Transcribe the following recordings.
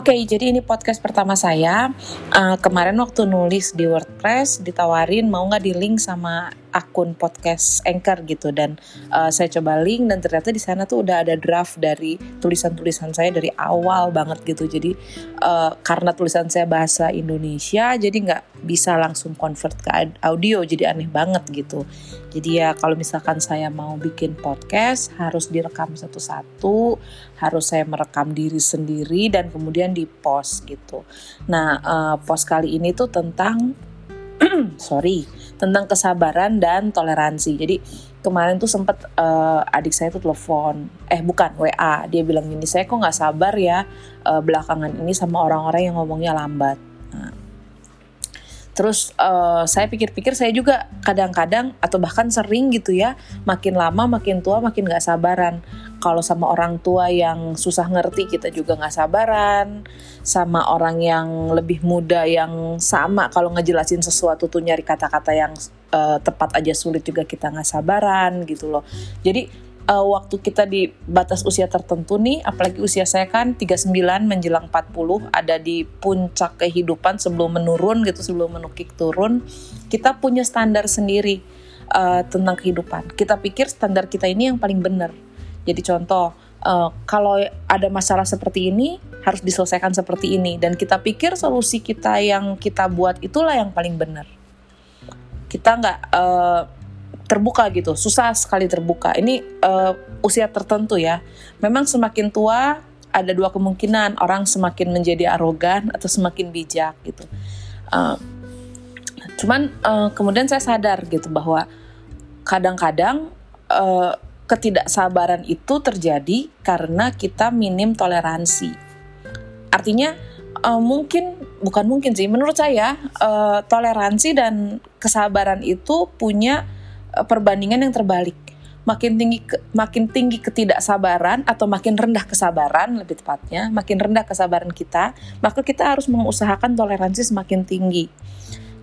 Oke, jadi ini podcast pertama saya. Uh, kemarin waktu nulis di WordPress ditawarin mau nggak di link sama akun podcast Anchor gitu dan uh, saya coba link dan ternyata di sana tuh udah ada draft dari tulisan-tulisan saya dari awal banget gitu. Jadi uh, karena tulisan saya bahasa Indonesia jadi nggak bisa langsung convert ke audio jadi aneh banget gitu. Jadi ya kalau misalkan saya mau bikin podcast harus direkam satu-satu, harus saya merekam diri sendiri dan kemudian di post gitu. Nah, uh, post kali ini tuh tentang sorry tentang kesabaran dan toleransi. Jadi kemarin tuh sempet uh, adik saya tuh telepon, eh bukan WA, dia bilang gini, saya kok nggak sabar ya uh, belakangan ini sama orang-orang yang ngomongnya lambat. Nah, Terus uh, saya pikir-pikir saya juga kadang-kadang atau bahkan sering gitu ya, makin lama makin tua makin gak sabaran. Kalau sama orang tua yang susah ngerti kita juga gak sabaran, sama orang yang lebih muda yang sama kalau ngejelasin sesuatu tuh nyari kata-kata yang uh, tepat aja sulit juga kita gak sabaran gitu loh. Jadi uh, waktu kita di batas usia tertentu nih, apalagi usia saya kan 39 menjelang 40, ada di puncak kehidupan sebelum menurun gitu, sebelum menukik turun, kita punya standar sendiri uh, tentang kehidupan. Kita pikir standar kita ini yang paling benar. Jadi contoh, uh, kalau ada masalah seperti ini harus diselesaikan seperti ini dan kita pikir solusi kita yang kita buat itulah yang paling benar. Kita nggak uh, terbuka gitu, susah sekali terbuka. Ini uh, usia tertentu ya. Memang semakin tua ada dua kemungkinan orang semakin menjadi arogan atau semakin bijak gitu. Uh, cuman uh, kemudian saya sadar gitu bahwa kadang-kadang uh, ketidaksabaran itu terjadi karena kita minim toleransi. Artinya uh, mungkin bukan mungkin sih menurut saya uh, toleransi dan kesabaran itu punya perbandingan yang terbalik. Makin tinggi makin tinggi ketidaksabaran atau makin rendah kesabaran lebih tepatnya, makin rendah kesabaran kita, maka kita harus mengusahakan toleransi semakin tinggi.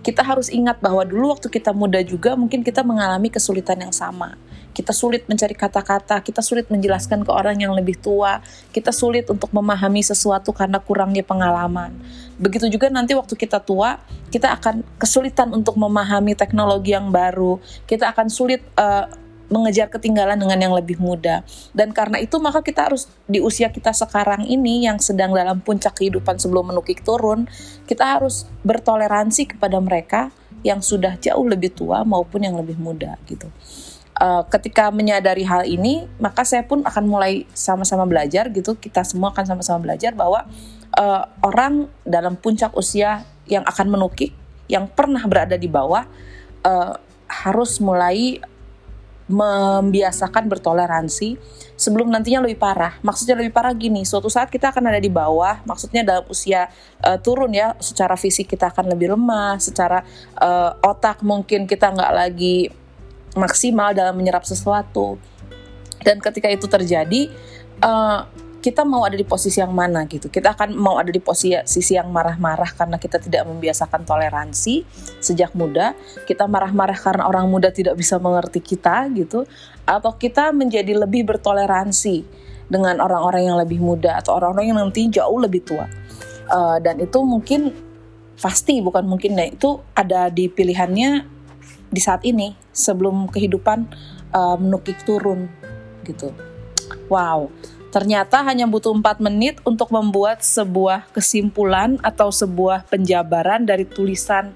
Kita harus ingat bahwa dulu waktu kita muda juga mungkin kita mengalami kesulitan yang sama. Kita sulit mencari kata-kata, kita sulit menjelaskan ke orang yang lebih tua, kita sulit untuk memahami sesuatu karena kurangnya pengalaman. Begitu juga nanti waktu kita tua, kita akan kesulitan untuk memahami teknologi yang baru, kita akan sulit uh, mengejar ketinggalan dengan yang lebih muda. Dan karena itu maka kita harus di usia kita sekarang ini yang sedang dalam puncak kehidupan sebelum menukik turun, kita harus bertoleransi kepada mereka yang sudah jauh lebih tua maupun yang lebih muda gitu. Uh, ketika menyadari hal ini, maka saya pun akan mulai sama-sama belajar gitu. Kita semua akan sama-sama belajar bahwa uh, orang dalam puncak usia yang akan menukik, yang pernah berada di bawah, uh, harus mulai membiasakan bertoleransi sebelum nantinya lebih parah. Maksudnya lebih parah gini, suatu saat kita akan ada di bawah, maksudnya dalam usia uh, turun ya, secara fisik kita akan lebih lemah, secara uh, otak mungkin kita nggak lagi maksimal dalam menyerap sesuatu. Dan ketika itu terjadi, uh, kita mau ada di posisi yang mana gitu. Kita akan mau ada di posisi sisi yang marah-marah karena kita tidak membiasakan toleransi sejak muda. Kita marah-marah karena orang muda tidak bisa mengerti kita gitu. Atau kita menjadi lebih bertoleransi dengan orang-orang yang lebih muda atau orang-orang yang nanti jauh lebih tua. Uh, dan itu mungkin pasti bukan mungkin ya itu ada di pilihannya di saat ini sebelum kehidupan uh, menukik turun gitu. Wow, Ternyata hanya butuh 4 menit untuk membuat sebuah kesimpulan atau sebuah penjabaran dari tulisan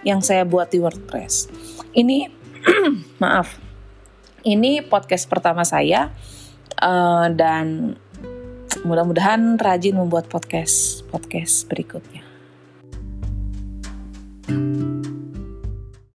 yang saya buat di WordPress. Ini maaf. Ini podcast pertama saya uh, dan mudah-mudahan rajin membuat podcast podcast berikutnya. thank you